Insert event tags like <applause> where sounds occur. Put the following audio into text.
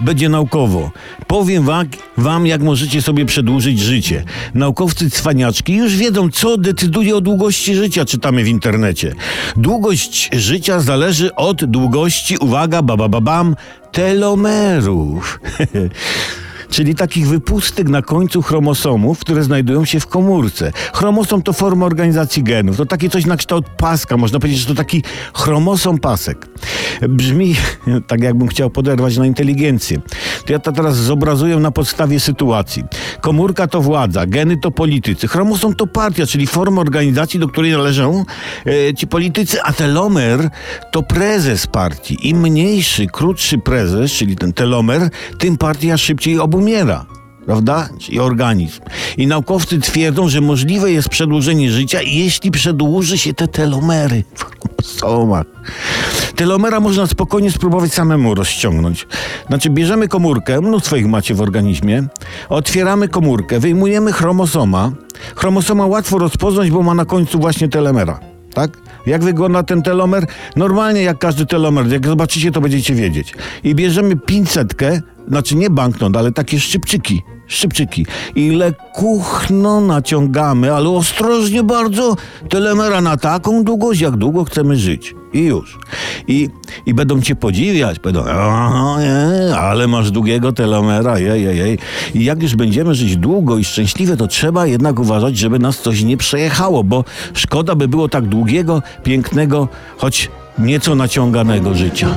będzie naukowo. Powiem wam, jak możecie sobie przedłużyć życie. Naukowcy cwaniaczki już wiedzą, co decyduje o długości życia, czytamy w internecie. Długość życia zależy od długości, uwaga, babababam, telomerów. <laughs> czyli takich wypustek na końcu chromosomów, które znajdują się w komórce. Chromosom to forma organizacji genów. To takie coś na kształt paska. Można powiedzieć, że to taki chromosom pasek. Brzmi tak, jakbym chciał poderwać na inteligencję. To ja to teraz zobrazuję na podstawie sytuacji. Komórka to władza, geny to politycy, chromosom to partia, czyli forma organizacji, do której należą e, ci politycy, a telomer to prezes partii. Im mniejszy, krótszy prezes, czyli ten telomer, tym partia szybciej obumiera prawda? Czyli organizm. I naukowcy twierdzą, że możliwe jest przedłużenie życia, jeśli przedłuży się te telomery w chromosomach. Telomera można spokojnie spróbować samemu rozciągnąć. Znaczy, bierzemy komórkę, mnóstwo ich macie w organizmie, otwieramy komórkę, wyjmujemy chromosoma. Chromosoma łatwo rozpoznać, bo ma na końcu właśnie telomera. Tak? Jak wygląda ten telomer? Normalnie jak każdy telomer. Jak zobaczycie, to będziecie wiedzieć. I bierzemy pincetkę, znaczy nie banknot, ale takie szczypczyki. Szczypczyki. I lekuchno naciągamy, ale ostrożnie bardzo telemera na taką długość, jak długo chcemy żyć. I już. I, i będą cię podziwiać. Będą, "Aha, nie, ale masz długiego telomera, jej, jej, jej. I jak już będziemy żyć długo i szczęśliwie, to trzeba jednak uważać, żeby nas coś nie przejechało, bo szkoda by było tak długiego, pięknego, choć nieco naciąganego życia.